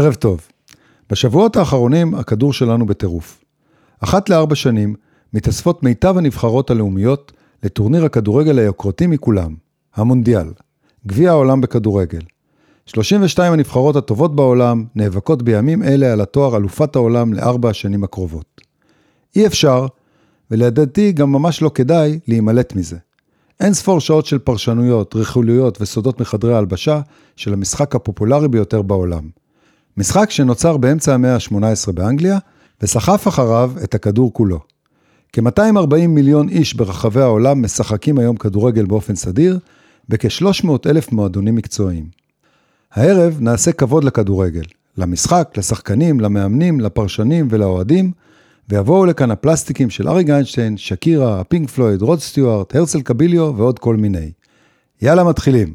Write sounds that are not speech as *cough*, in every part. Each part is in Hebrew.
ערב טוב. בשבועות האחרונים הכדור שלנו בטירוף. אחת לארבע שנים מתאספות מיטב הנבחרות הלאומיות לטורניר הכדורגל היוקרתי מכולם, המונדיאל, גביע העולם בכדורגל. 32 הנבחרות הטובות בעולם נאבקות בימים אלה על התואר אלופת העולם לארבע השנים הקרובות. אי אפשר, ולדעתי גם ממש לא כדאי, להימלט מזה. אין ספור שעות של פרשנויות, רכוליות וסודות מחדרי ההלבשה של המשחק הפופולרי ביותר בעולם. משחק שנוצר באמצע המאה ה-18 באנגליה, וסחף אחריו את הכדור כולו. כ-240 מיליון איש ברחבי העולם משחקים היום כדורגל באופן סדיר, בכ-300 אלף מועדונים מקצועיים. הערב נעשה כבוד לכדורגל, למשחק, לשחקנים, למאמנים, לפרשנים ולאוהדים, ויבואו לכאן הפלסטיקים של אריק איינשטיין, שקירה, הפינק פלויד, רוד סטיוארט, הרצל קביליו ועוד כל מיני. יאללה, מתחילים.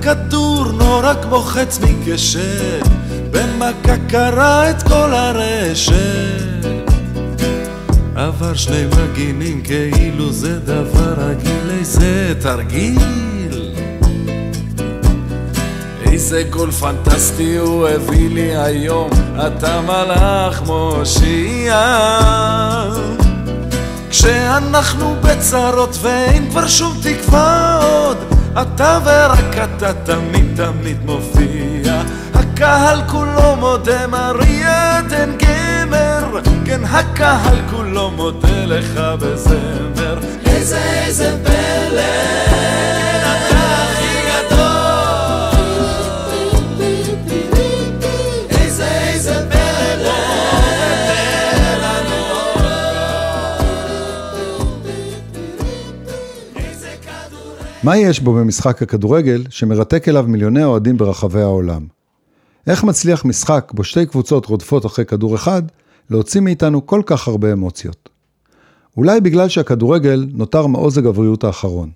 הכדור נורא כמו חץ מקשת, במכה קרע את כל הרשת. עבר שני מגינים כאילו זה דבר רגיל, איזה תרגיל. איזה גול פנטסטי הוא הביא לי היום, אתה מלאך מושיע. כשאנחנו בצרות ואין כבר שום תקווה עוד, אתה ורק אתה תמיד תמיד מופיע. הקהל כולו מודה מריה דן גמר, כן הקהל כולו מודה לך בזמר. איזה איזה פלא מה יש בו במשחק הכדורגל שמרתק אליו מיליוני אוהדים ברחבי העולם? איך מצליח משחק בו שתי קבוצות רודפות אחרי כדור אחד, להוציא מאיתנו כל כך הרבה אמוציות? אולי בגלל שהכדורגל נותר מעוז הגבריות האחרון.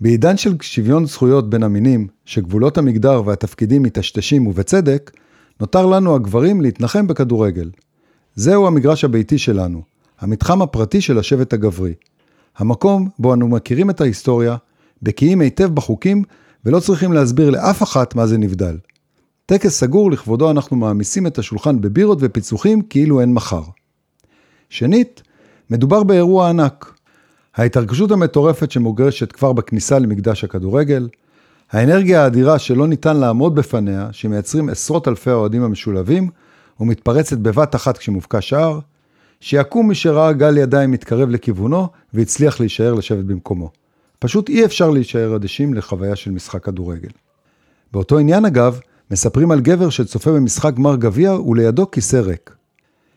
בעידן של שוויון זכויות בין המינים, שגבולות המגדר והתפקידים מטשטשים ובצדק, נותר לנו הגברים להתנחם בכדורגל. זהו המגרש הביתי שלנו, המתחם הפרטי של השבט הגברי. המקום בו אנו מכירים את ההיסטוריה, בקיאים היטב בחוקים ולא צריכים להסביר לאף אחת מה זה נבדל. טקס סגור לכבודו אנחנו מעמיסים את השולחן בבירות ופיצוחים כאילו אין מחר. שנית, מדובר באירוע ענק. ההתרגשות המטורפת שמוגרשת כבר בכניסה למקדש הכדורגל, האנרגיה האדירה שלא ניתן לעמוד בפניה, שמייצרים עשרות אלפי האוהדים המשולבים, ומתפרצת בבת אחת כשמובקע שער, שיקום מי שראה גל ידיים מתקרב לכיוונו, והצליח להישאר לשבת במקומו. פשוט אי אפשר להישאר אדישים לחוויה של משחק כדורגל. באותו עניין אגב, מספרים על גבר שצופה במשחק גמר גביע ולידו כיסא ריק.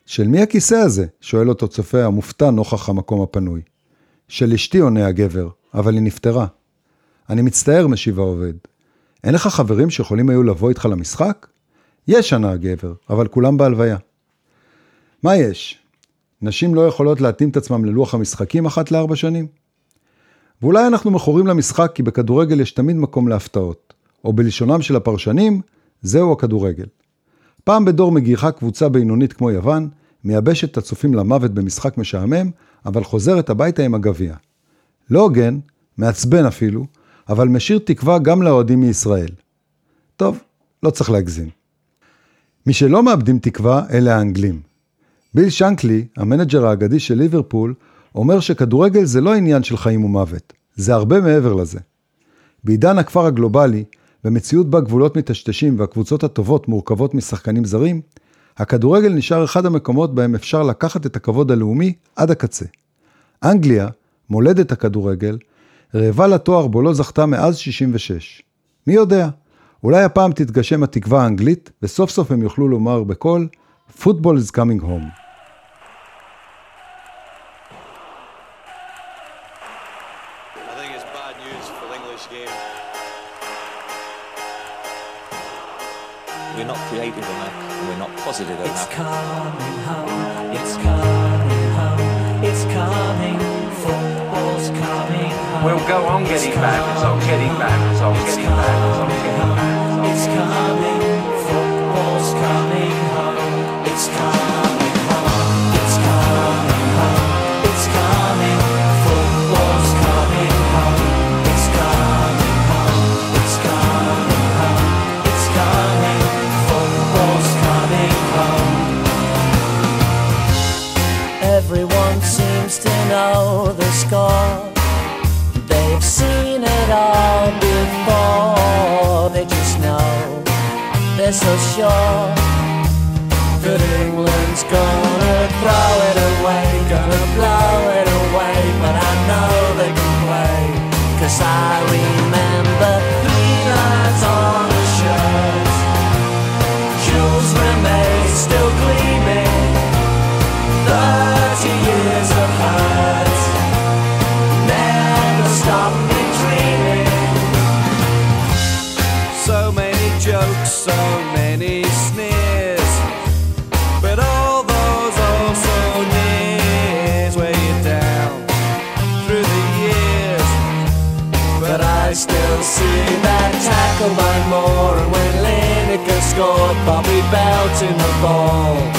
של מי הכיסא הזה? שואל אותו צופה המופתע נוכח המקום הפנוי. של אשתי עונה הגבר, אבל היא נפטרה. אני מצטער, משיב העובד. אין לך חברים שיכולים היו לבוא איתך למשחק? יש, ענה הגבר, אבל כולם בהלוויה. מה יש? נשים לא יכולות להתאים את עצמם ללוח המשחקים אחת לארבע שנים? ואולי אנחנו מכורים למשחק כי בכדורגל יש תמיד מקום להפתעות, או בלשונם של הפרשנים, זהו הכדורגל. פעם בדור מגיחה קבוצה בינונית כמו יוון, מייבשת את הצופים למוות במשחק משעמם, אבל חוזרת הביתה עם הגביע. לא הוגן, מעצבן אפילו, אבל משאיר תקווה גם לאוהדים מישראל. טוב, לא צריך להגזים. מי שלא מאבדים תקווה, אלה האנגלים. ביל שנקלי, המנג'ר האגדי של ליברפול, אומר שכדורגל זה לא עניין של חיים ומוות, זה הרבה מעבר לזה. בעידן הכפר הגלובלי, במציאות בה גבולות מטשטשים והקבוצות הטובות מורכבות משחקנים זרים, הכדורגל נשאר אחד המקומות בהם אפשר לקחת את הכבוד הלאומי עד הקצה. אנגליה, מולדת הכדורגל, רעבה לתואר בו לא זכתה מאז 66. מי יודע, אולי הפעם תתגשם התקווה האנגלית, וסוף סוף הם יוכלו לומר בקול, Football is coming home. Positive enough. It's coming home, it's coming home, it's coming, football's coming home. We'll go on getting back, it's on getting back, it's on getting back, it's on getting back, it's on It's getting back. coming, know the score. They've seen it all before. They just know they're so sure that England's gonna throw it away, gonna blow it away. But I know they can play, cause I remember belt in the fall.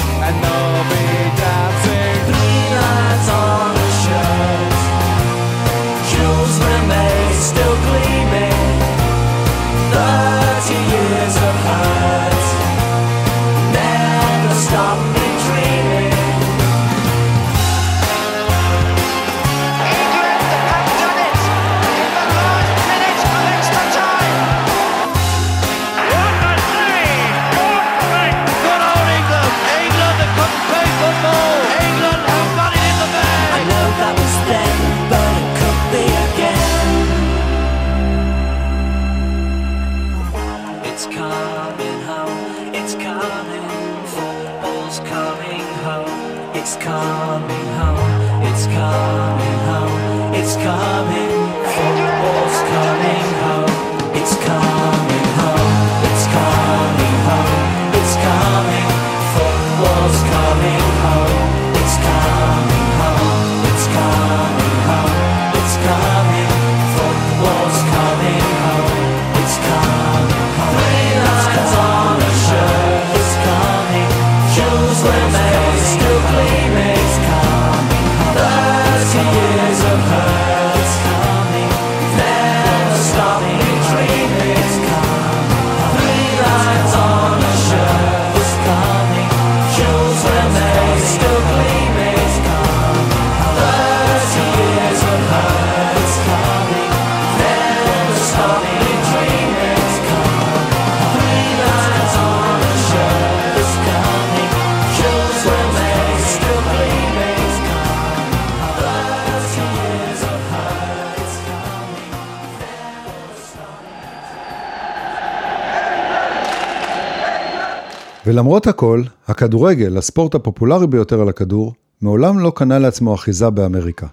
ולמרות הכל, הכדורגל, הספורט הפופולרי ביותר על הכדור, מעולם לא קנה לעצמו אחיזה באמריקה.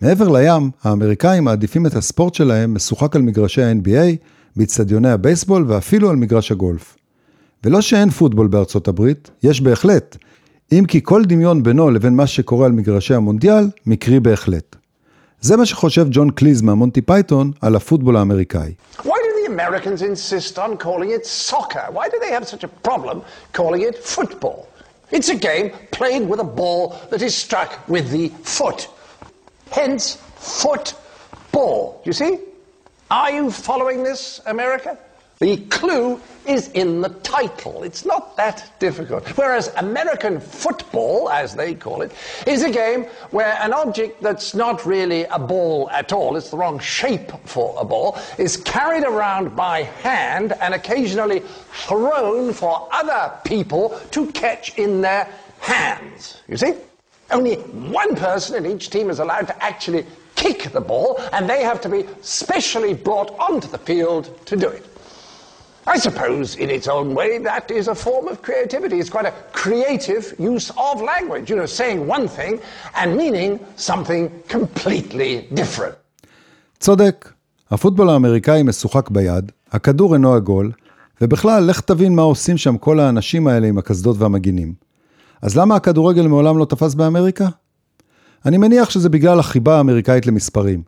מעבר לים, האמריקאים מעדיפים את הספורט שלהם משוחק על מגרשי ה-NBA, באצטדיוני הבייסבול ואפילו על מגרש הגולף. ולא שאין פוטבול בארצות הברית, יש בהחלט, אם כי כל דמיון בינו לבין מה שקורה על מגרשי המונדיאל, מקרי בהחלט. זה מה שחושב ג'ון קליז מהמונטי פייתון על הפוטבול האמריקאי. Americans insist on calling it soccer? Why do they have such a problem calling it football? It's a game played with a ball that is struck with the foot. Hence, football. You see? Are you following this, America? The clue is in the title. It's not that difficult. Whereas American football, as they call it, is a game where an object that's not really a ball at all, it's the wrong shape for a ball, is carried around by hand and occasionally thrown for other people to catch in their hands. You see? Only one person in each team is allowed to actually kick the ball, and they have to be specially brought onto the field to do it. I suppose, in its own way, that is a form of creativity. It's quite a creative use of language, you know, saying one thing and meaning something completely different. צודק, הפוטבול האמריקאי משוחק ביד, הכדור אינו עגול, ובכלל, לך תבין מה עושים שם כל האנשים האלה עם הקסדות והמגינים. אז למה הכדורגל מעולם לא תפס באמריקה? אני מניח שזה בגלל החיבה האמריקאית למספרים.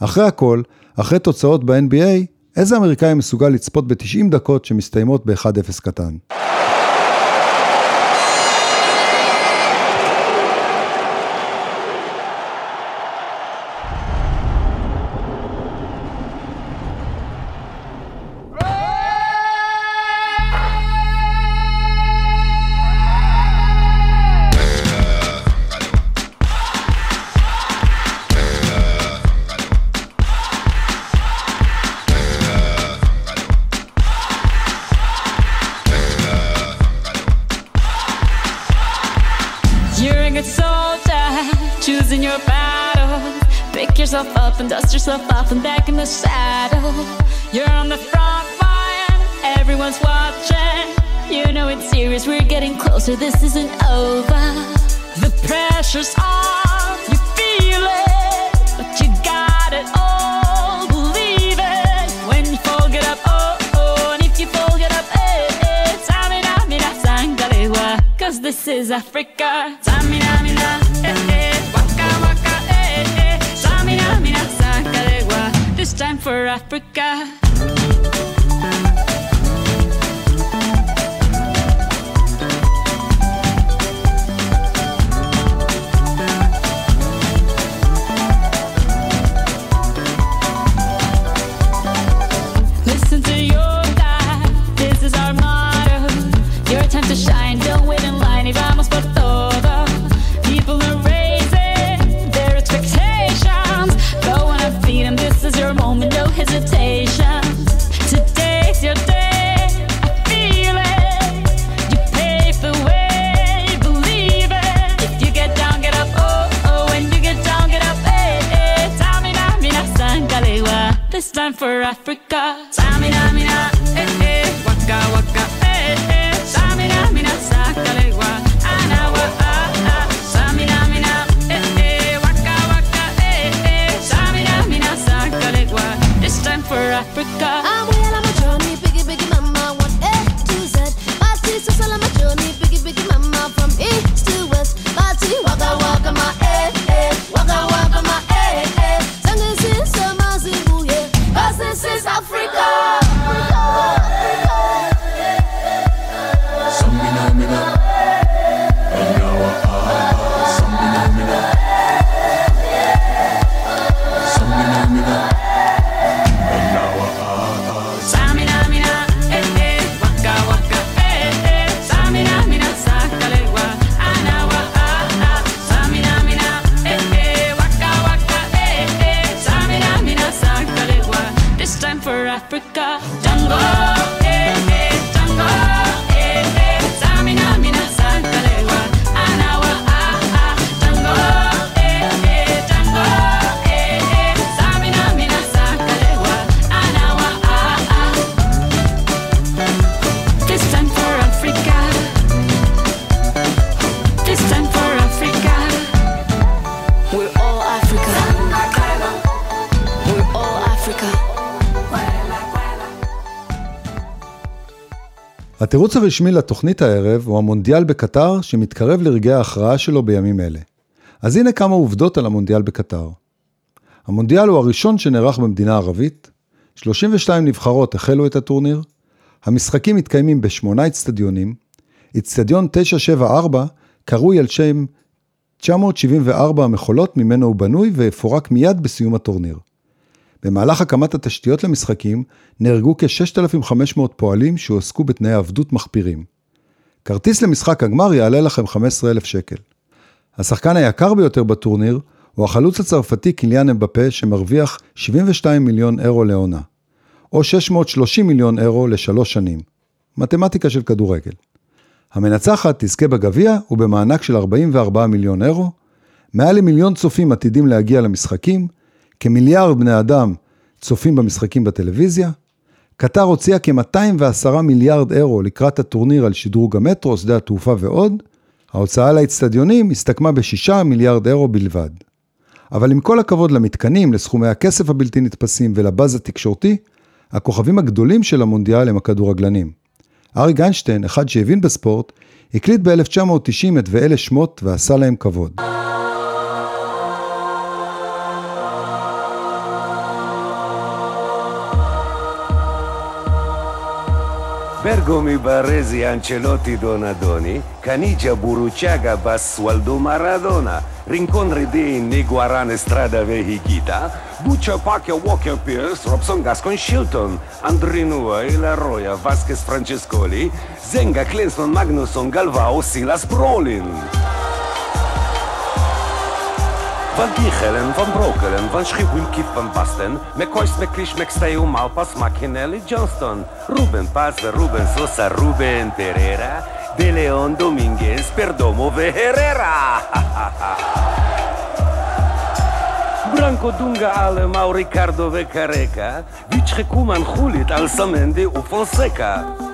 אחרי הכל, אחרי תוצאות ב-NBA, איזה אמריקאי מסוגל לצפות ב-90 דקות שמסתיימות ב-1-0 קטן? This isn't over. The pressure's on, you feel it, but you got it all. Believe it when you fall, get up, oh, oh, and if you fall, get up, eh, eh. Tamina, mina, cause this is Africa. Eh, eh, waka, waka, eh, sangalewa, this time for Africa. Africa. התירוץ הרשמי לתוכנית הערב הוא המונדיאל בקטר שמתקרב לרגעי ההכרעה שלו בימים אלה. אז הנה כמה עובדות על המונדיאל בקטר. המונדיאל הוא הראשון שנערך במדינה ערבית, 32 נבחרות החלו את הטורניר, המשחקים מתקיימים בשמונה אצטדיונים, אצטדיון 974 קרוי על שם 974 המחולות ממנו הוא בנוי ויפורק מיד בסיום הטורניר. במהלך הקמת התשתיות למשחקים נהרגו כ-6,500 פועלים שהועסקו בתנאי עבדות מחפירים. כרטיס למשחק הגמר יעלה לכם 15,000 שקל. השחקן היקר ביותר בטורניר הוא החלוץ הצרפתי קיליאן אמבפה שמרוויח 72 מיליון אירו לעונה, או 630 מיליון אירו לשלוש שנים. מתמטיקה של כדורגל. המנצחת תזכה בגביע ובמענק של 44 מיליון אירו, מעל למיליון צופים עתידים להגיע למשחקים, כמיליארד בני אדם צופים במשחקים בטלוויזיה, קטר הוציאה כ-210 מיליארד אירו לקראת הטורניר על שדרוג המטרו, שדה התעופה ועוד, ההוצאה לאצטדיונים הסתכמה ב-6 מיליארד אירו בלבד. אבל עם כל הכבוד למתקנים, לסכומי הכסף הבלתי נתפסים ולבאז התקשורתי, הכוכבים הגדולים של המונדיאל הם הכדורגלנים. אריק איינשטיין, אחד שהבין בספורט, הקליט ב-1990 את ואלה שמות ועשה להם כבוד. Bergo mi Baresi Ancelotti Donadoni, Canigia Buruciaga Bassualdo Maradona, Rincon Redin Niguarane Strada Vehigita, Buccia Pacchia Walker Pierce, Robson Gascon Shilton, Andrinua Ilaroya Vasquez Francescoli, Zenga Clinston Magnusson Galvao Silas Brolin. Van Dichelen, van Brokelen, van Schriwinki, van Basten, McCoys, McClish, McStale, Malpas, Machinelli, Johnston, Ruben Paz, Ruben Sosa, Ruben Pereira, De Leon Dominguez, Perdomo, Herrera. *laughs* Branco Dunga ale Mauricardo Vecareca, Vichre Kuman Hulit al Samende u Fonseca.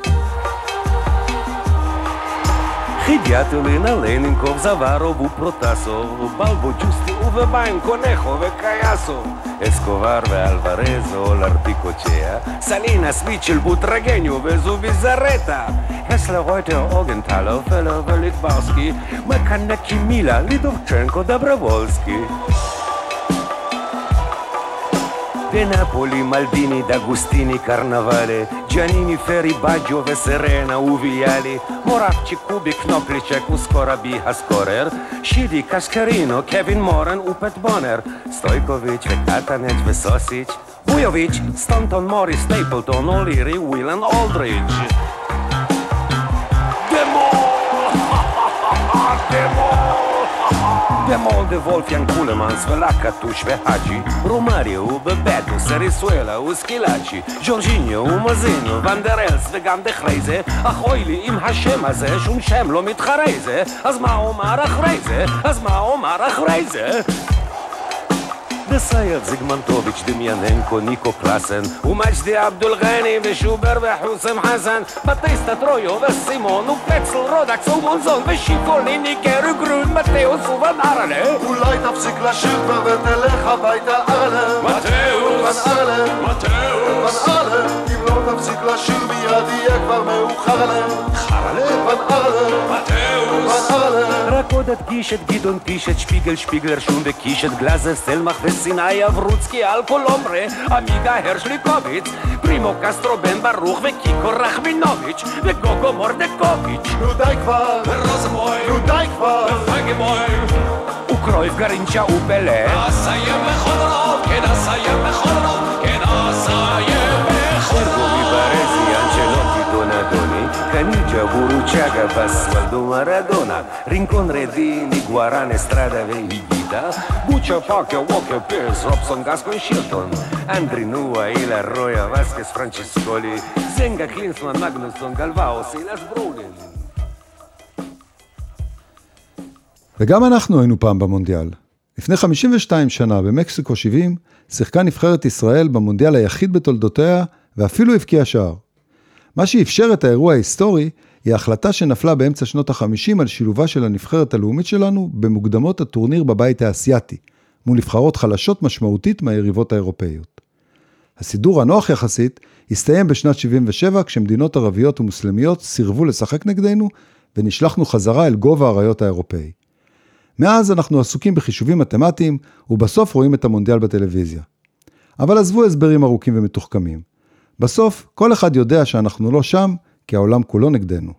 Дятелина, Ленінков, Заварову, Протасову, Балбочусті, Увебанько, Нехове, Каясов, Есковарве, Альварезо, Лартикочея, Салінас, Вічельбу, Трагенюве, Зубі, Зарета, Гесла, Войте, Огенталов, Фелове, Літбавський, Меканекі, Міла, Лідовченко, Добровольський. De Napoli, Maldini, D'Agustini, Carnavale, Giannini, Ferri, Baggio, Serena, Uviali, Moravci, Kubi, Knoplicek, Uskorabi, Haskorer, Shidi, Kaskarino, Kevin Moran, Upet Bonner, Stojkovic, Katanec, Vesosic, Vujovic, Stanton, Morris, Stapleton, O'Leary, Willan, Aldridge. Demo! *laughs* Demo! Demol de Wolfgang Kulemans, Velaka Tushve Haji, Romario, Bebeto, Jorginho, Umazino, Van der Els וגם דחרי זה, אכוי לי עם השם הזה, שום שם לא מתחרה זה, אז מה אומר אחרי זה? אז מה אומר אחרי זה? דסייב זיגמנטוביץ', דמיאננקו, ניקו קלאסן, ומג'די עבדול גני, ושובר וחוסם חסן, בטיסטה טרויו וסימון, ופצל רודקס ומונזון, ושיקולין, ניקרו גרון, מתאוס ובן ארלה. אולי תפסיק לשיר כבר ותלך הביתה ארלם מתאוס, בן ארלם מתאוס, בן ארלם אם לא תפסיק לשיר מיד יהיה כבר מאוחר להם בן ארלם מתאוס. בן ארלם רק עוד אדגיש את גדעון פיש, את שפיגל, שפיגלר, שום וקיש, את גלאזר, סלמך וסיני, אברוצקי, אלקולומרה, עמיגה הרשליקוביץ, פרימו קסטרו, בן ברוך וקיקו רחמינוביץ', וגוגו מורדקוביץ', נו די כבר ורוזנבוי, נו די כבר ופגבוי, וקרויף גרינצ'ה ופלא. אסיים בכל רוב, כן אסיים בכל רוב, כן אסיים. Baresi, Ancelotti, Donadoni, Canigia, Buruciaga, Basvaldo, Maradona, Rincon, Redini, Guarane, Strada, Vehigita, Buccia, Pacchia, Walker, Pierce, Robson, Gascon, Shilton, Andri, Nua, Ila, Roya, Vasquez, Franciscoli, Zenga, Klinsmann, Magnusson, Galvao, Silas, Brolin. וגם אנחנו היינו פעם במונדיאל. לפני 52 שנה, במקסיקו 70, שיחקה נבחרת ישראל במונדיאל היחיד בתולדותיה, ואפילו הבקיעה שער. מה שאפשר את האירוע ההיסטורי, היא ההחלטה שנפלה באמצע שנות ה-50 על שילובה של הנבחרת הלאומית שלנו במוקדמות הטורניר בבית האסייתי, מול נבחרות חלשות משמעותית מהיריבות האירופאיות. הסידור הנוח יחסית הסתיים בשנת 77 כשמדינות ערביות ומוסלמיות סירבו לשחק נגדנו ונשלחנו חזרה אל גובה האריות האירופאי. מאז אנחנו עסוקים בחישובים מתמטיים ובסוף רואים את המונדיאל בטלוויזיה. אבל עזבו הסברים ארוכים ומתוחכמים. בסוף כל אחד יודע שאנחנו לא שם כי העולם כולו נגדנו.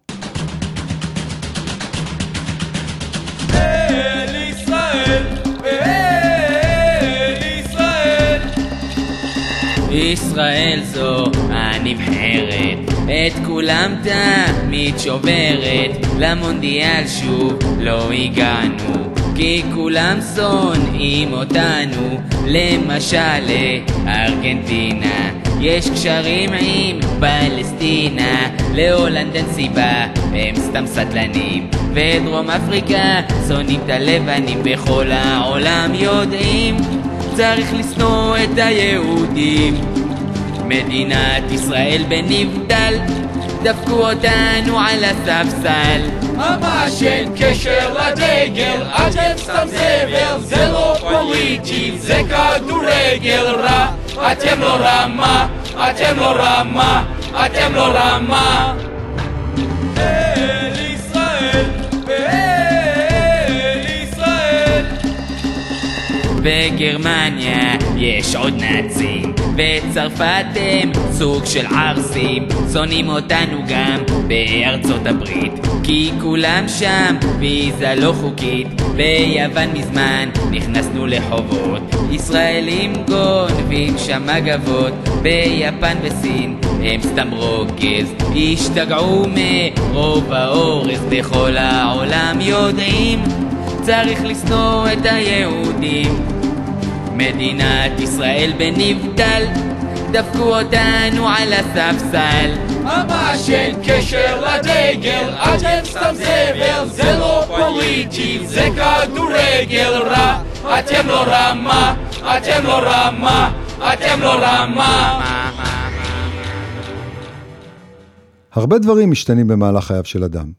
ישראל זו הנבחרת, את כולם תמיד שוברת, למונדיאל שוב לא הגענו, כי כולם שונאים אותנו, למשל לארגנטינה, יש קשרים עם פלסטינה, להולנד אין סיבה, הם סתם סטלנים, ודרום אפריקה שונאים את הלבנים, בכל העולם. יודעים צריך לשנוא את היהודים. מדינת ישראל בנבדל, דפקו אותנו על הספסל. ממש אין קשר לדגל, אתם סתם זבל, זה לא פוליטי, זה כדורגל רע. אתם לא רמה, אתם לא רמה, אתם לא רמה. אל ישראל, ואל ישראל. בגרמניה יש עוד נאצים, בצרפת הם סוג של ערסים, שונאים אותנו גם בארצות הברית, כי כולם שם ויזה לא חוקית, ביוון מזמן נכנסנו לחובות, ישראלים גונבים שם מגבות, ביפן וסין הם סתם רוגז, השתגעו מרוב האורז, בכל העולם יודעים צריך לשנוא את היהודים. מדינת ישראל בנבדל, דפקו אותנו על הספסל. ממש אין קשר לדגל, אתם סתם זבל, זה לא פוליטי, זה כדורגל רע. אתם לא רמה, אתם לא רמה, אתם לא רמה. הרבה דברים משתנים במהלך חייו של אדם.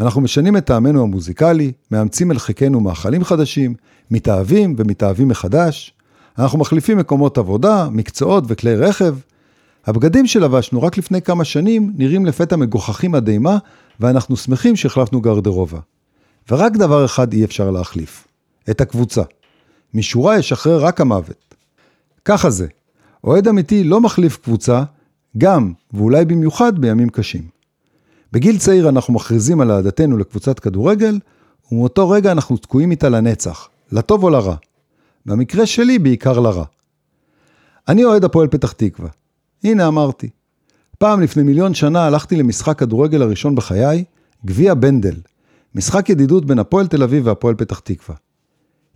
אנחנו משנים את טעמנו המוזיקלי, מאמצים אל חיקנו מאכלים חדשים, מתאהבים ומתאהבים מחדש. אנחנו מחליפים מקומות עבודה, מקצועות וכלי רכב. הבגדים שלבשנו רק לפני כמה שנים נראים לפתע מגוחכים עד אימה, ואנחנו שמחים שהחלפנו גרדרובה. ורק דבר אחד אי אפשר להחליף, את הקבוצה. משורה ישחרר רק המוות. ככה זה, אוהד אמיתי לא מחליף קבוצה, גם, ואולי במיוחד, בימים קשים. בגיל צעיר אנחנו מכריזים על אהדתנו לקבוצת כדורגל, ומאותו רגע אנחנו תקועים איתה לנצח, לטוב או לרע. במקרה שלי, בעיקר לרע. אני אוהד הפועל פתח תקווה. הנה אמרתי. פעם לפני מיליון שנה הלכתי למשחק כדורגל הראשון בחיי, גביע בנדל, משחק ידידות בין הפועל תל אביב והפועל פתח תקווה.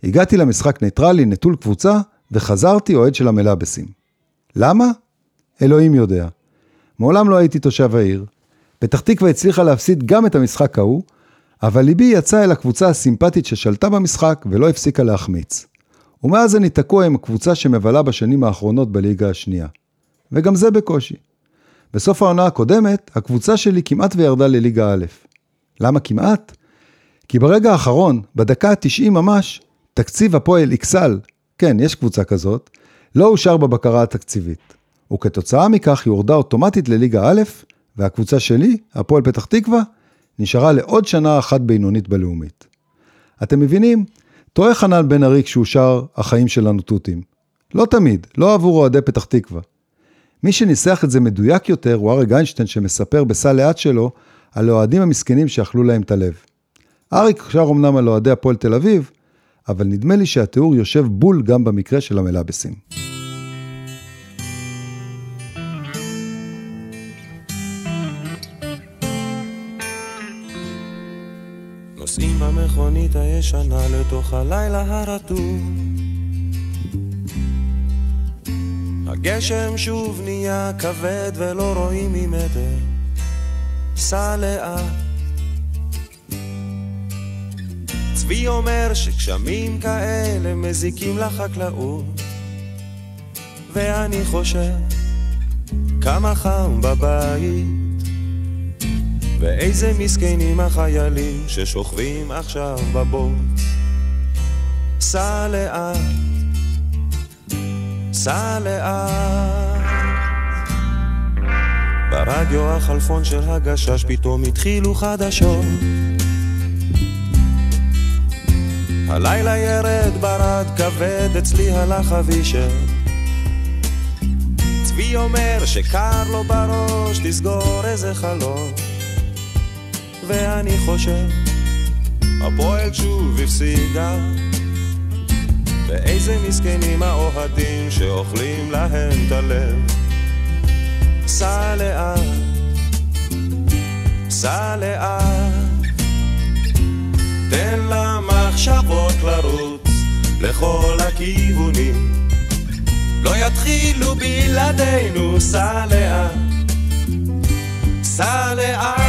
הגעתי למשחק ניטרלי, נטול קבוצה, וחזרתי אוהד של המלאבסים. למה? אלוהים יודע. מעולם לא הייתי תושב העיר. פתח תקווה הצליחה להפסיד גם את המשחק ההוא, אבל ליבי יצא אל הקבוצה הסימפטית ששלטה במשחק ולא הפסיקה להחמיץ. ומאז אני תקוע עם הקבוצה שמבלה בשנים האחרונות בליגה השנייה. וגם זה בקושי. בסוף העונה הקודמת, הקבוצה שלי כמעט וירדה לליגה א'. למה כמעט? כי ברגע האחרון, בדקה ה-90 ממש, תקציב הפועל איקסל, כן, יש קבוצה כזאת, לא אושר בבקרה התקציבית. וכתוצאה מכך היא הורדה אוטומטית לליגה א', והקבוצה שלי, הפועל פתח תקווה, נשארה לעוד שנה אחת בינונית בלאומית. אתם מבינים? טועה חנן בן ארי כשהוא שר "החיים שלנו תותים". לא תמיד, לא עבור אוהדי פתח תקווה. מי שניסח את זה מדויק יותר הוא אריק איינשטיין שמספר בסל לאט שלו על האוהדים המסכנים שאכלו להם את הלב. אריק שר אמנם על אוהדי הפועל תל אביב, אבל נדמה לי שהתיאור יושב בול גם במקרה של המלאבסים. הישנה לתוך הלילה הרטוב. הגשם שוב נהיה כבד ולא רואים ממטר. סע לאט. צבי אומר שגשמים כאלה מזיקים לחקלאות. ואני חושב כמה חם בבית ואיזה מסכנים החיילים ששוכבים עכשיו בבוץ. סע לאט, סע לאט. ברדיו החלפון של הגשש פתאום התחילו חדשות. הלילה ירד ברד כבד אצלי הלך אבישר צבי אומר שקר לו בראש תסגור איזה חלון ואני חושב, הפועל שוב הפסידה. ואיזה מסכנים האוהדים שאוכלים להם את הלב. סע לאט, סע לאט, תן למחשבות לרוץ לכל הכיוונים. לא יתחילו בלעדינו, סע לאט, סע לאט.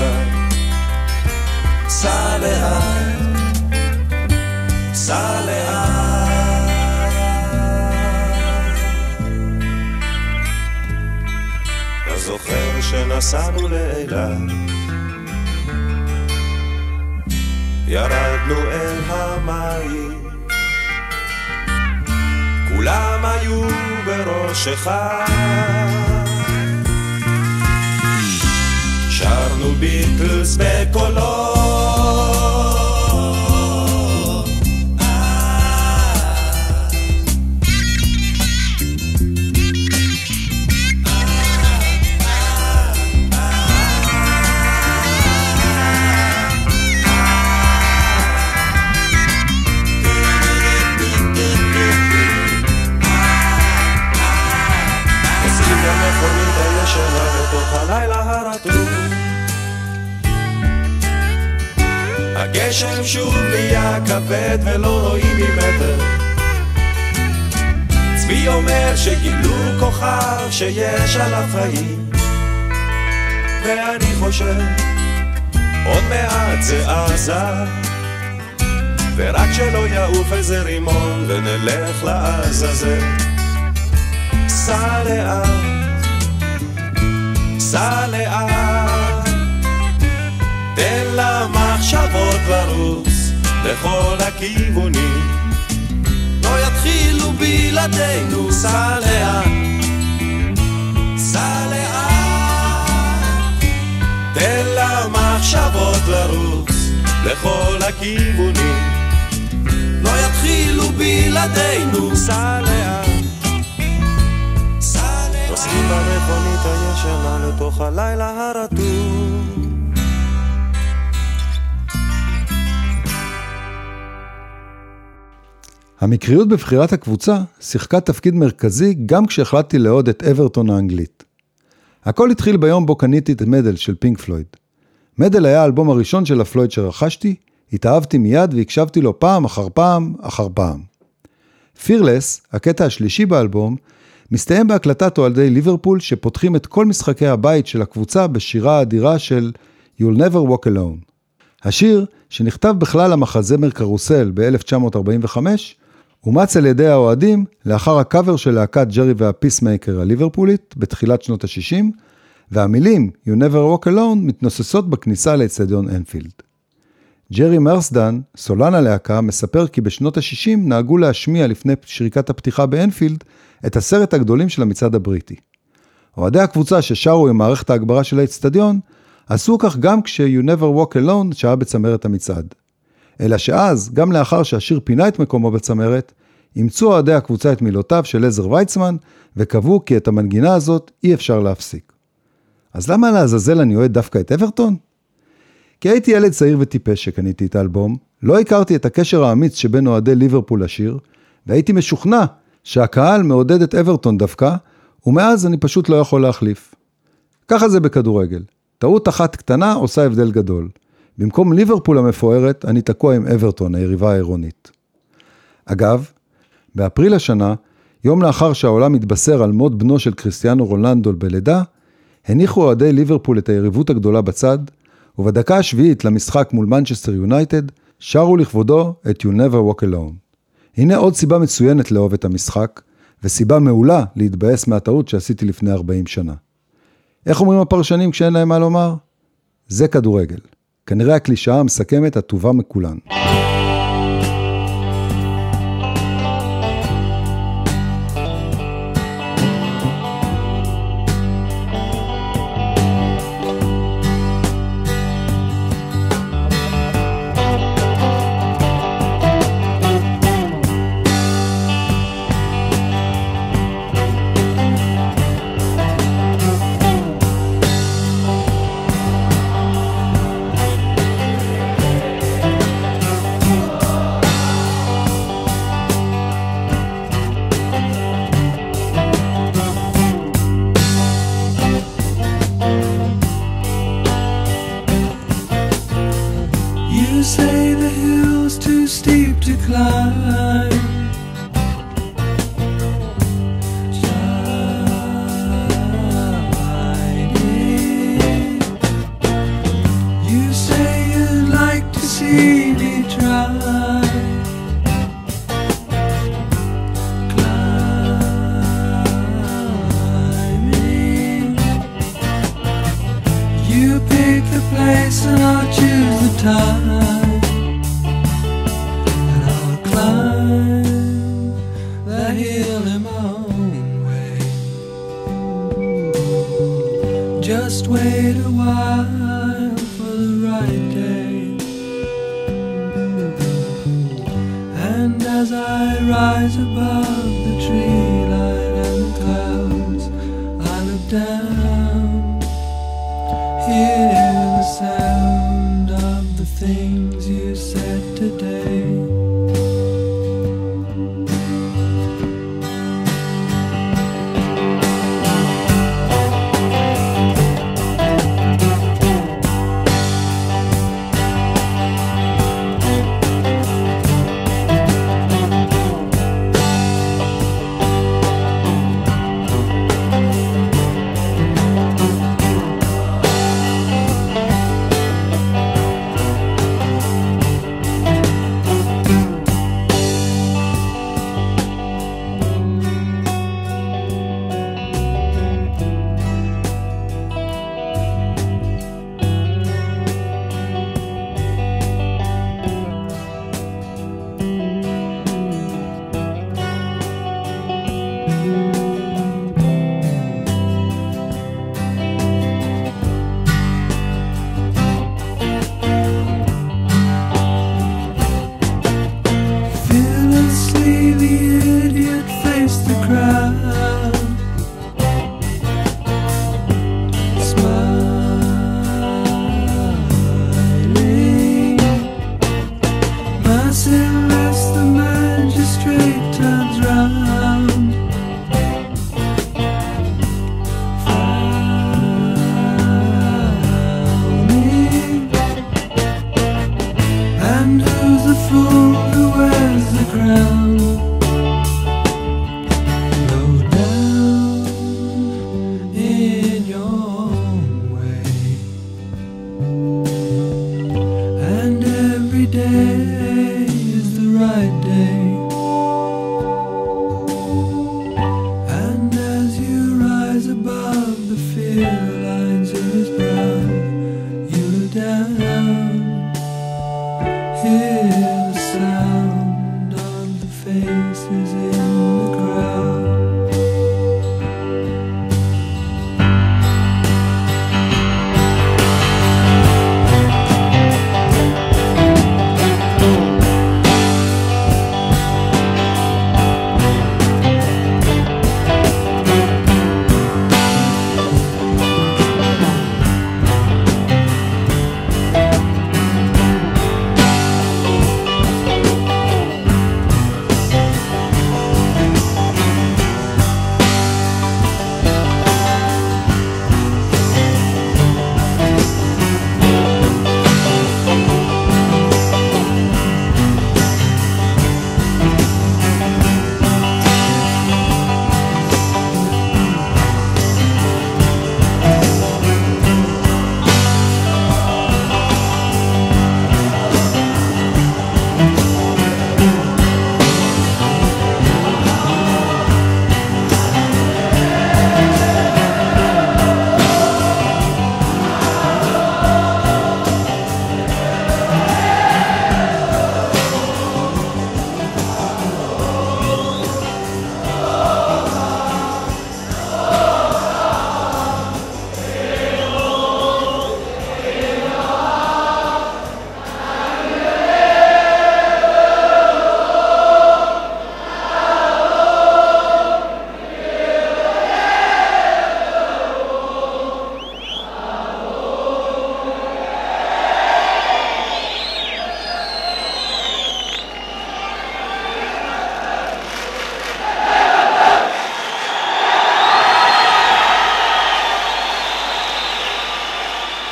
סע לאילת? ירדנו אל המים, כולם היו בראשך. שרנו ביטלס בקולות. הגשם שוב נהיה כבד ולא רואים ממטר. צבי אומר שגילו כוכב שיש עליו חיים. ואני חושב, עוד מעט זה עזה. ורק שלא יעוף איזה רימון ונלך לעזאזל. סע לאט, סע לאט, תן למחשבות לרוץ לכל הכיוונים. לא יתחילו בלעדינו, סע לאט, סע לאט, תן למחשבות לרוץ לכל הכיוונים. לא יתחילו בלעדינו, סע לאט. נוסעים במכונית הישנה לתוך הלילה הרטוב. המקריות בבחירת הקבוצה שיחקה תפקיד מרכזי גם כשהחלטתי לאהוד את אברטון האנגלית. הכל התחיל ביום בו קניתי את מדל של פינק פלויד. מדל היה האלבום הראשון של הפלויד שרכשתי, התאהבתי מיד והקשבתי לו פעם אחר פעם אחר פעם. פירלס, הקטע השלישי באלבום, מסתיים בהקלטת אוהדי ליברפול שפותחים את כל משחקי הבית של הקבוצה בשירה האדירה של You'll Never Walk Alone. השיר, שנכתב בכלל המחזמר קרוסל ב-1945, אומץ על ידי האוהדים לאחר הקאבר של להקת ג'רי והפיסמייקר הליברפולית בתחילת שנות ה-60, והמילים You'll Never Walk Alone מתנוססות בכניסה לאצטדיון אנפילד. ג'רי מרסדן, סולן הלהקה, מספר כי בשנות ה-60 נהגו להשמיע לפני שריקת הפתיחה באנפילד את עשרת הגדולים של המצעד הבריטי. אוהדי הקבוצה ששרו עם מערכת ההגברה של האצטדיון, עשו כך גם כש-You Never Walk Alone שהיה בצמרת המצעד. אלא שאז, גם לאחר שהשיר פינה את מקומו בצמרת, אימצו אוהדי הקבוצה את מילותיו של עזר ויצמן, וקבעו כי את המנגינה הזאת אי אפשר להפסיק. אז למה לעזאזל אני אוהד דווקא את אברטון? כי הייתי ילד צעיר וטיפש שקניתי את האלבום, לא הכרתי את הקשר האמיץ שבין אוהדי ליברפול לשיר, והייתי משוכנע שהקהל מעודד את אברטון דווקא, ומאז אני פשוט לא יכול להחליף. ככה זה בכדורגל. טעות אחת קטנה עושה הבדל גדול. במקום ליברפול המפוארת, אני תקוע עם אברטון, היריבה העירונית. אגב, באפריל השנה, יום לאחר שהעולם התבשר על מות בנו של קריסטיאנו רולנדו בלידה, הניחו אוהדי ליברפול את היריבות הגדולה בצד, ובדקה השביעית למשחק מול מנצ'סטר יונייטד, שרו לכבודו את You'll Never Walk Alone. הנה עוד סיבה מצוינת לאהוב את המשחק, וסיבה מעולה להתבאס מהטעות שעשיתי לפני 40 שנה. איך אומרים הפרשנים כשאין להם מה לומר? זה כדורגל. כנראה הקלישאה המסכמת הטובה מכולן.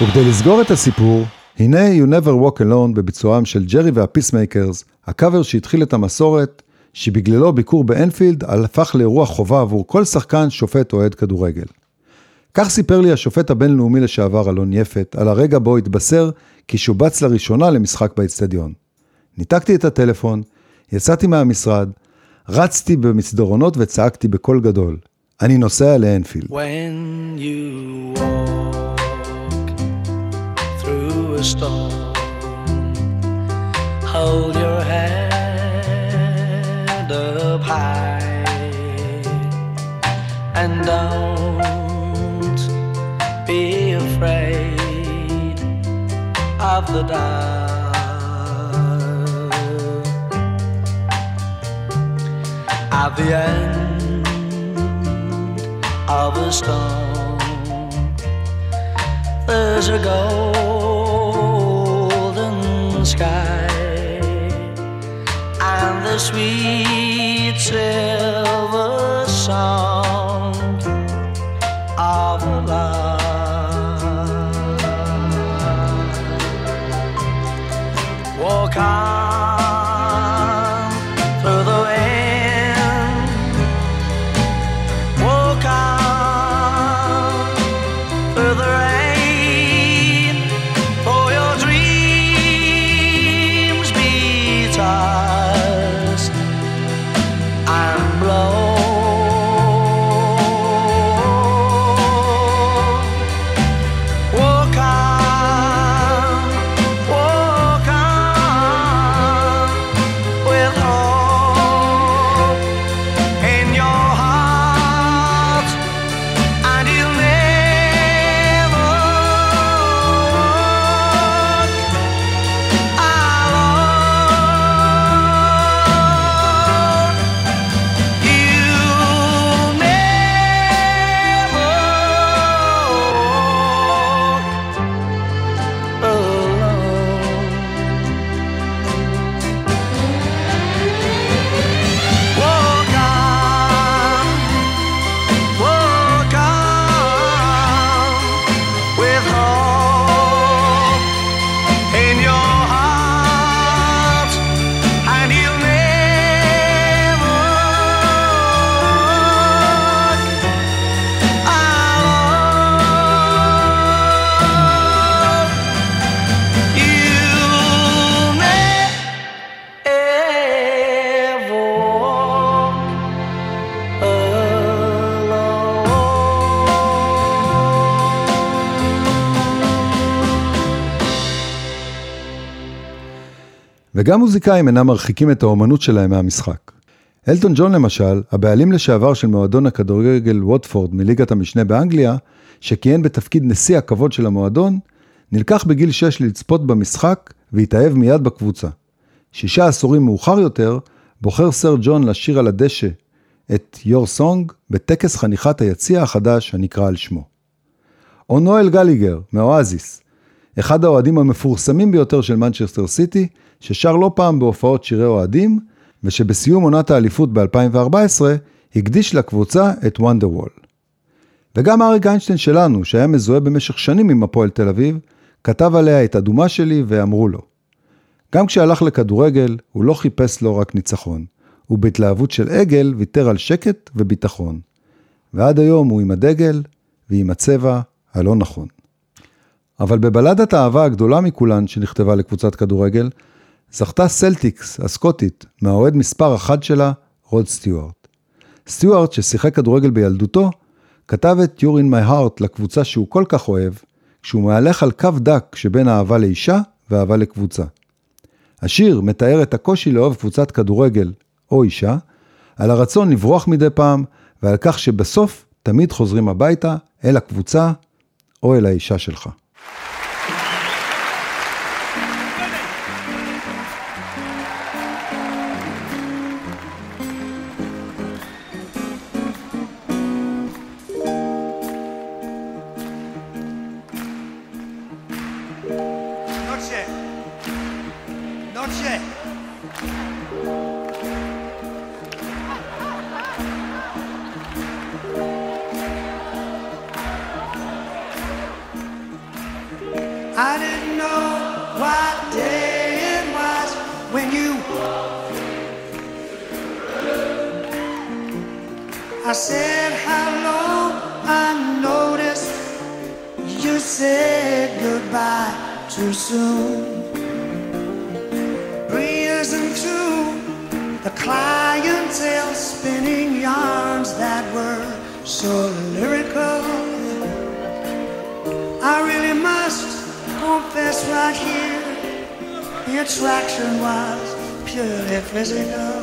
וכדי לסגור את הסיפור, הנה You'll Never Walk Alone בביצועם של ג'רי והפיסמייקרס, הקאבר שהתחיל את המסורת, שבגללו ביקור באנפילד הפך לאירוע חובה עבור כל שחקן, שופט או אוהד כדורגל. כך סיפר לי השופט הבינלאומי לשעבר אלון יפת, על הרגע בו התבשר כי שובץ לראשונה למשחק באצטדיון. ניתקתי את הטלפון, יצאתי מהמשרד, רצתי במסדרונות וצעקתי בקול גדול, אני נוסע לאנפילד. When you walk a storm, hold your head up high and don't be afraid of the dark. At the end of a storm. There's a golden sky and the sweet silver song of love. Walk on וגם מוזיקאים אינם מרחיקים את האומנות שלהם מהמשחק. אלטון ג'ון למשל, הבעלים לשעבר של מועדון הכדורגל ווטפורד מליגת המשנה באנגליה, שכיהן בתפקיד נשיא הכבוד של המועדון, נלקח בגיל 6 לצפות במשחק והתאהב מיד בקבוצה. שישה עשורים מאוחר יותר, בוחר סר ג'ון לשיר על הדשא את Your Song בטקס חניכת היציע החדש הנקרא על שמו. או נואל גליגר, מאואזיס, אחד האוהדים המפורסמים ביותר של מנצ'סטר סיטי, ששר לא פעם בהופעות שירי אוהדים, ושבסיום עונת האליפות ב-2014, הקדיש לקבוצה את וונדר וול. וגם אריק איינשטיין שלנו, שהיה מזוהה במשך שנים עם הפועל תל אביב, כתב עליה את אדומה שלי ואמרו לו. גם כשהלך לכדורגל, הוא לא חיפש לו רק ניצחון, הוא בהתלהבות של עגל ויתר על שקט וביטחון. ועד היום הוא עם הדגל ועם הצבע הלא נכון. אבל בבלדת האהבה הגדולה מכולן שנכתבה לקבוצת כדורגל, זכתה סלטיקס הסקוטית מהאוהד מספר אחת שלה, רוד סטיוארט. סטיוארט, ששיחק כדורגל בילדותו, כתב את You're in my heart לקבוצה שהוא כל כך אוהב, כשהוא מהלך על קו דק שבין אהבה לאישה ואהבה לקבוצה. השיר מתאר את הקושי לאהוב קבוצת כדורגל או אישה, על הרצון לברוח מדי פעם, ועל כך שבסוף תמיד חוזרים הביתה אל הקבוצה או אל האישה שלך. I didn't know what day it was when you. I said hello, you said goodbye too soon. The clientele, spinning yarns that were so lyrical. Confess right here, the attraction was purely physical.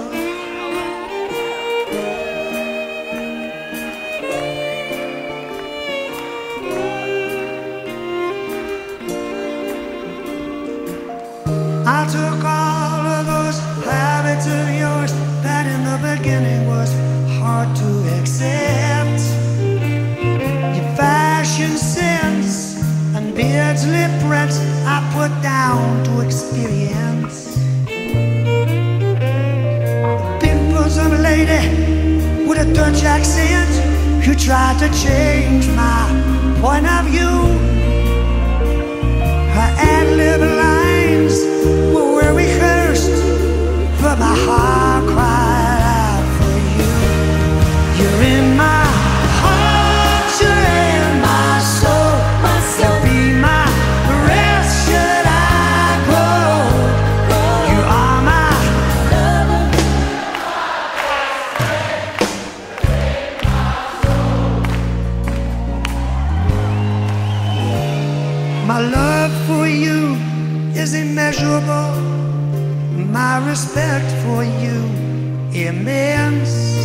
Immeasurable. My respect for you immense.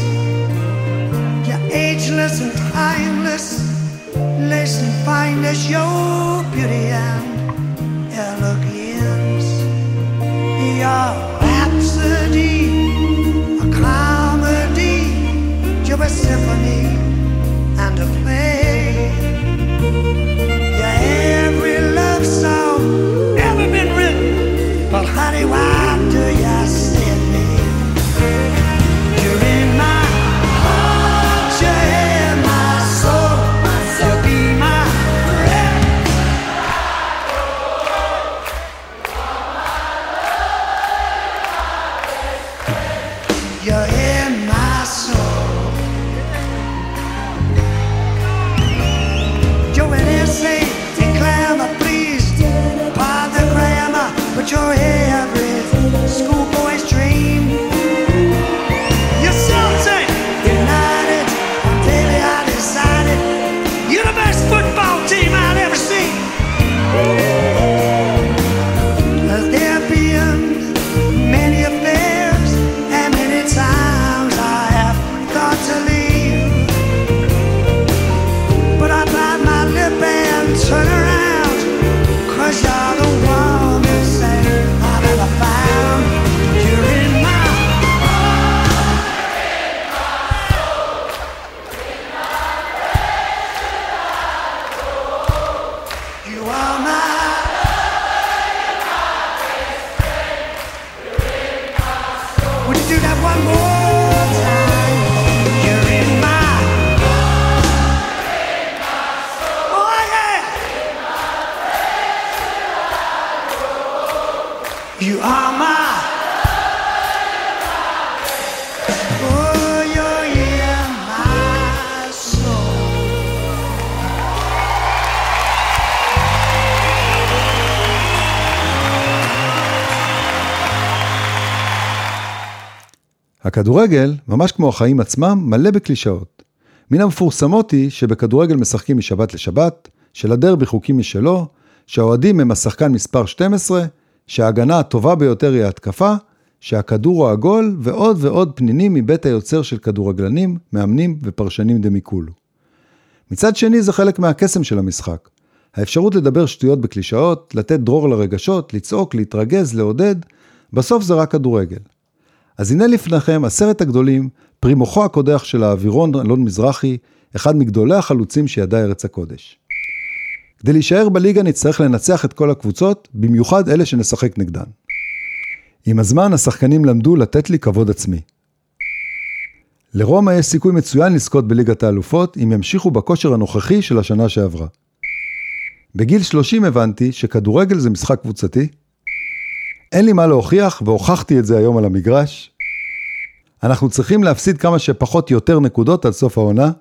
You're ageless and timeless, lace and fine as your beauty and elegance. Your rhapsody, a comedy, you're a symphony and a play. Yeah, every love song הכדורגל, ממש כמו החיים עצמם, מלא בקלישאות. מן המפורסמות היא שבכדורגל משחקים משבת לשבת, שלדרבי חוקים משלו, שהאוהדים הם השחקן מספר 12, שההגנה הטובה ביותר היא ההתקפה, שהכדור הוא עגול, ועוד ועוד פנינים מבית היוצר של כדורגלנים, מאמנים ופרשנים דמיקולו. מצד שני זה חלק מהקסם של המשחק. האפשרות לדבר שטויות בקלישאות, לתת דרור לרגשות, לצעוק, להתרגז, לעודד, בסוף זה רק כדורגל. אז הנה לפניכם עשרת הגדולים, פרי מוחו הקודח של האווירון אלון מזרחי, אחד מגדולי החלוצים שידע ארץ הקודש. כדי להישאר בליגה נצטרך לנצח את כל הקבוצות, במיוחד אלה שנשחק נגדן. עם הזמן השחקנים למדו לתת לי כבוד עצמי. לרומא יש סיכוי מצוין לזכות בליגת האלופות אם ימשיכו בכושר הנוכחי של השנה שעברה. בגיל 30 הבנתי שכדורגל זה משחק קבוצתי, אין לי מה להוכיח, והוכחתי את זה היום על המגרש. אנחנו צריכים להפסיד כמה שפחות יותר נקודות עד סוף העונה.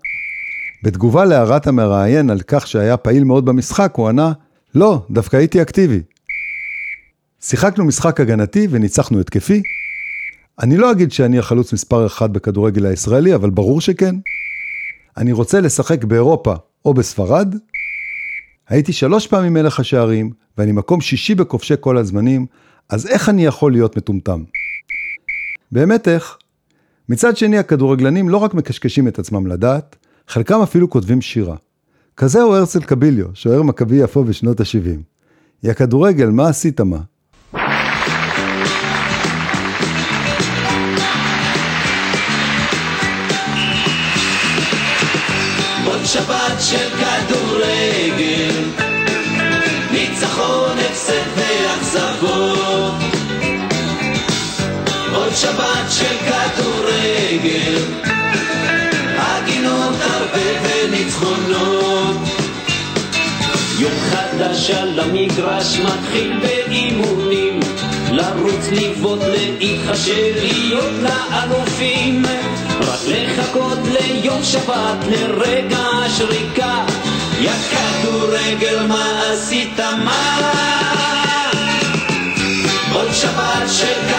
בתגובה להערת המראיין על כך שהיה פעיל מאוד במשחק, הוא ענה, לא, דווקא הייתי אקטיבי. שיחקנו משחק הגנתי וניצחנו התקפי. אני לא אגיד שאני החלוץ מספר אחד בכדורגל הישראלי, אבל ברור שכן. אני רוצה לשחק באירופה או בספרד. הייתי שלוש פעמים מלך השערים, ואני מקום שישי בכובשי כל הזמנים, אז איך אני יכול להיות מטומטם? באמת איך? מצד שני, הכדורגלנים לא רק מקשקשים את עצמם לדעת, חלקם אפילו כותבים שירה. כזהו הרצל קביליו, שוער מכבי יפו בשנות ה-70. יא כדורגל, מה עשית מה? שבת של כדורגל, ניצחון, הפסד עוד שבת של כדורגל, הגינות הרבה וניצחונות. יום חדש על המגרש מתחיל באימונים. לרוץ, לבעוט, להתחשב, להיות לאלופים. רק לחכות ליום שבת, לרגע השריקה. יא כדורגל, מה עשית? מה? עוד שבת של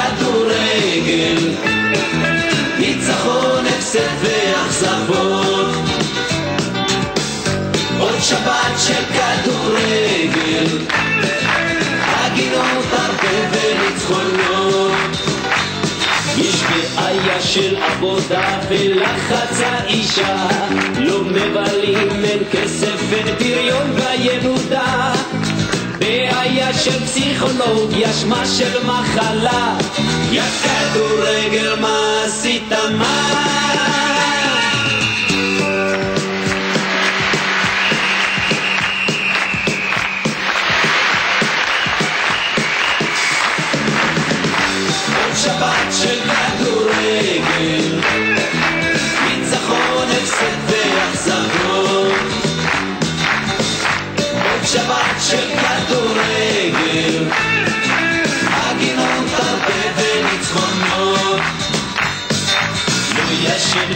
עבודה ולחץ האישה. לא מבלים, אין כסף, אין פריון והילודה. בעיה של פסיכולוגיה, שמה של מחלה. יא כדורגל, מה עשית? מה?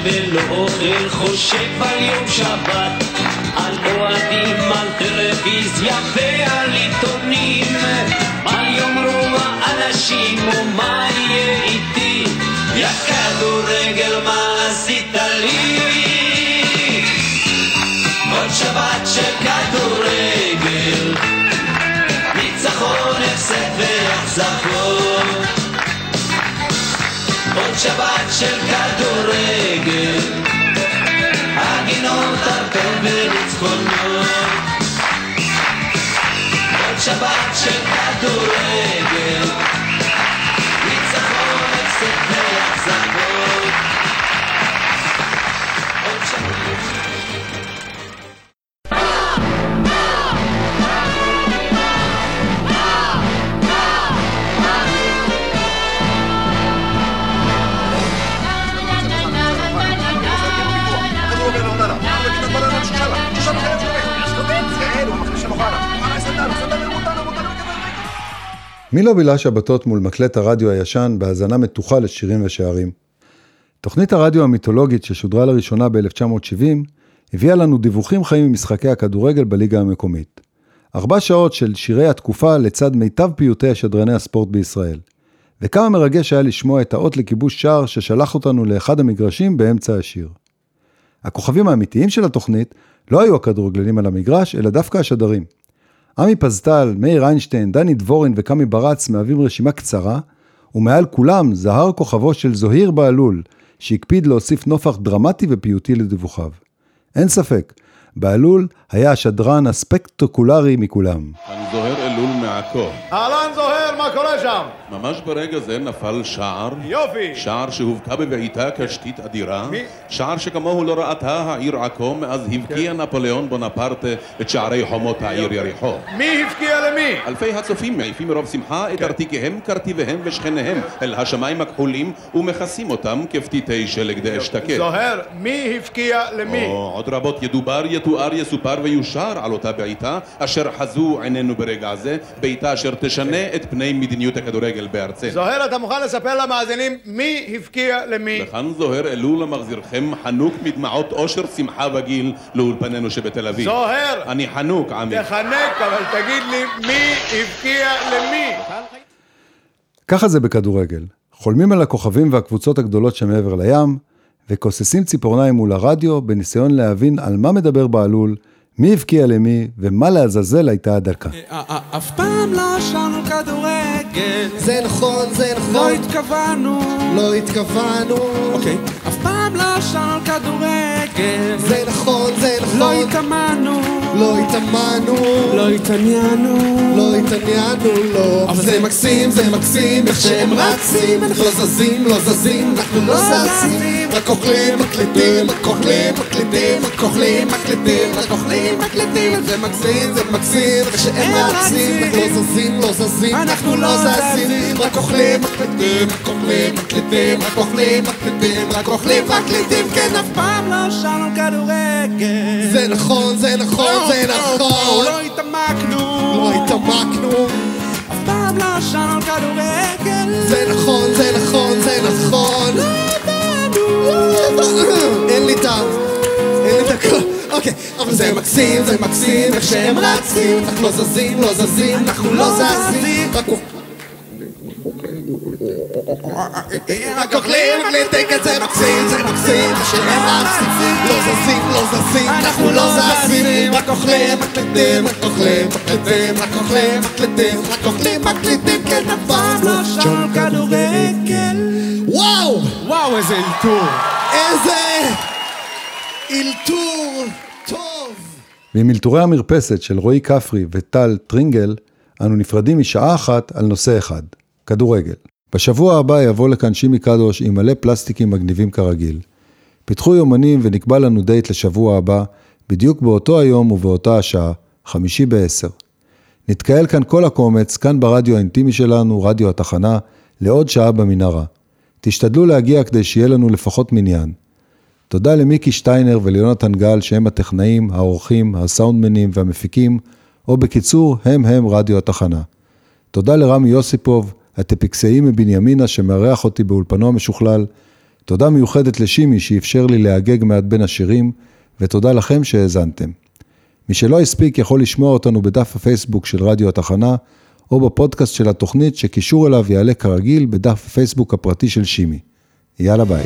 לא ולא אוכל, חושב על יום שבת, על אוהדים, על טלוויזיה ועל עיתונים. מה יאמרו האנשים ומה יהיה איתי? יא כדורגל, מה עשית לי? עוד שבת של כדורגל, ניצחון, הפסד ואכזבות. עוד שבת של עוד שבת של מי לא בילה שבתות מול מקלט הרדיו הישן בהאזנה מתוחה לשירים ושערים? תוכנית הרדיו המיתולוגית ששודרה לראשונה ב-1970 הביאה לנו דיווחים חיים ממשחקי הכדורגל בליגה המקומית. ארבע שעות של שירי התקופה לצד מיטב פיוטי השדרני הספורט בישראל. וכמה מרגש היה לשמוע את האות לכיבוש שער ששלח אותנו לאחד המגרשים באמצע השיר. הכוכבים האמיתיים של התוכנית לא היו הכדורגלנים על המגרש, אלא דווקא השדרים. עמי פזטל, מאיר איינשטיין, דני דבורין וקמי ברץ מהווים רשימה קצרה, ומעל כולם זהר כוכבו של זוהיר בהלול, שהקפיד להוסיף נופח דרמטי ופיוטי לדיווחיו. אין ספק, בהלול היה השדרן הספקטקולרי מכולם. אני זוהר אלול מעכו. אהלן זוהר, מה קורה שם? ממש ברגע זה נפל שער. יופי. שער שהובקע בבעיטה קשתית אדירה. מי? שער שכמוהו לא ראתה העיר עכו מאז הבקיע נפוליאון בונפרטה את שערי חומות העיר יריחו. מי הבקיע למי? אלפי הצופים מעיפים מרוב שמחה את ארתיקיהם, קרטיביהם ושכניהם אל השמיים הכחולים ומכסים אותם כפתיתי שלג דאשתקד. זוהר, מי הבקיע למי? או, עוד רבות ידובר, יתואר, יסופר ויושר על אותה בעיטה, אשר חזו עינינו ברגע זה, בעיטה אשר תשנה את פני לענייני מדיניות הכדורגל בארצנו. זוהר, אתה מוכן לספר למאזינים מי הבקיע למי? וכאן זוהר אלול מחזירכם חנוק מדמעות אושר, שמחה וגיל לאולפנינו שבתל אביב. זוהר! אני חנוק, עמי. תחנק, אבל תגיד לי מי הבקיע למי? ככה זה בכדורגל. חולמים על הכוכבים והקבוצות הגדולות שמעבר לים, וכוססים ציפורניים מול הרדיו בניסיון להבין על מה מדבר בעלול, מי הבקיע למי, ומה לעזאזל הייתה הדקה. אף פעם לא שרנו כדורגל. זה נכון, זה נכון. לא התכוונו. לא התכוונו. אוקיי פעם לא שרנו כדורגל. זה נכון, זה נכון. לא התאמנו. לא התאמנו. לא התעניינו. לא התעניינו, לא. אבל זה מקסים, זה מקסים איך שהם רצים. אנחנו לא זזים, לא זזים, אנחנו לא זזים. רק אוכלים, מקליטים, רק אוכלים, מקליטים, רק אוכלים, מקליטים, רק אוכלים, מקליטים. זה מקסים, זה מקסים איך שהם רצים. אנחנו לא זזים, לא זזים, אנחנו לא זזים. רק אוכלים, מקליטים, רק אוכלים, מקליטים, רק אוכלים, מקליטים, רק אוכלים, מקליטים, כן אף פעם לא שרנו כדורגל. זה נכון, זה נכון, זה נכון. לא התעמקנו. לא התעמקנו. אף פעם לא שרנו כדורגל. זה נכון, זה נכון, זה נכון. אין לי טעם אין לי דקות אוקיי, אבל זה מקסים, זה מקסים איך שהם רצים. אנחנו לא זזים, לא זזים, אנחנו לא זזים. רק רק אוכלים, מקליטים, כן זה מקסים, זה מקסים שהם רצים לא זזים, לא זזים, אנחנו לא זזים רק אוכלים, מקליטים, רק אוכלים, מקליטים, רק אוכלים, מקליטים, רק אוכלים, מקליטים, לא שרנו כדורגל וואו! וואו איזה אלתור איזה אלתור טוב ועם אלתורי המרפסת של רועי כפרי וטל טרינגל, אנו נפרדים משעה אחת על נושא אחד, כדורגל. בשבוע הבא יבוא לכאן שימי קדוש עם מלא פלסטיקים מגניבים כרגיל. פיתחו יומנים ונקבע לנו דייט לשבוע הבא, בדיוק באותו היום ובאותה השעה, חמישי בעשר. נתקהל כאן כל הקומץ, כאן ברדיו האינטימי שלנו, רדיו התחנה, לעוד שעה במנהרה. תשתדלו להגיע כדי שיהיה לנו לפחות מניין. תודה למיקי שטיינר וליונתן גל שהם הטכנאים, העורכים, הסאונדמנים והמפיקים, או בקיצור, הם הם רדיו התחנה. תודה לרמי יוסיפוב, הטפיקסאי מבנימינה שמארח אותי באולפנו המשוכלל. תודה מיוחדת לשימי שאפשר לי להגג מעט בין השירים, ותודה לכם שהאזנתם. מי שלא הספיק יכול לשמוע אותנו בדף הפייסבוק של רדיו התחנה, או בפודקאסט של התוכנית שקישור אליו יעלה כרגיל בדף הפייסבוק הפרטי של שימי. יאללה ביי.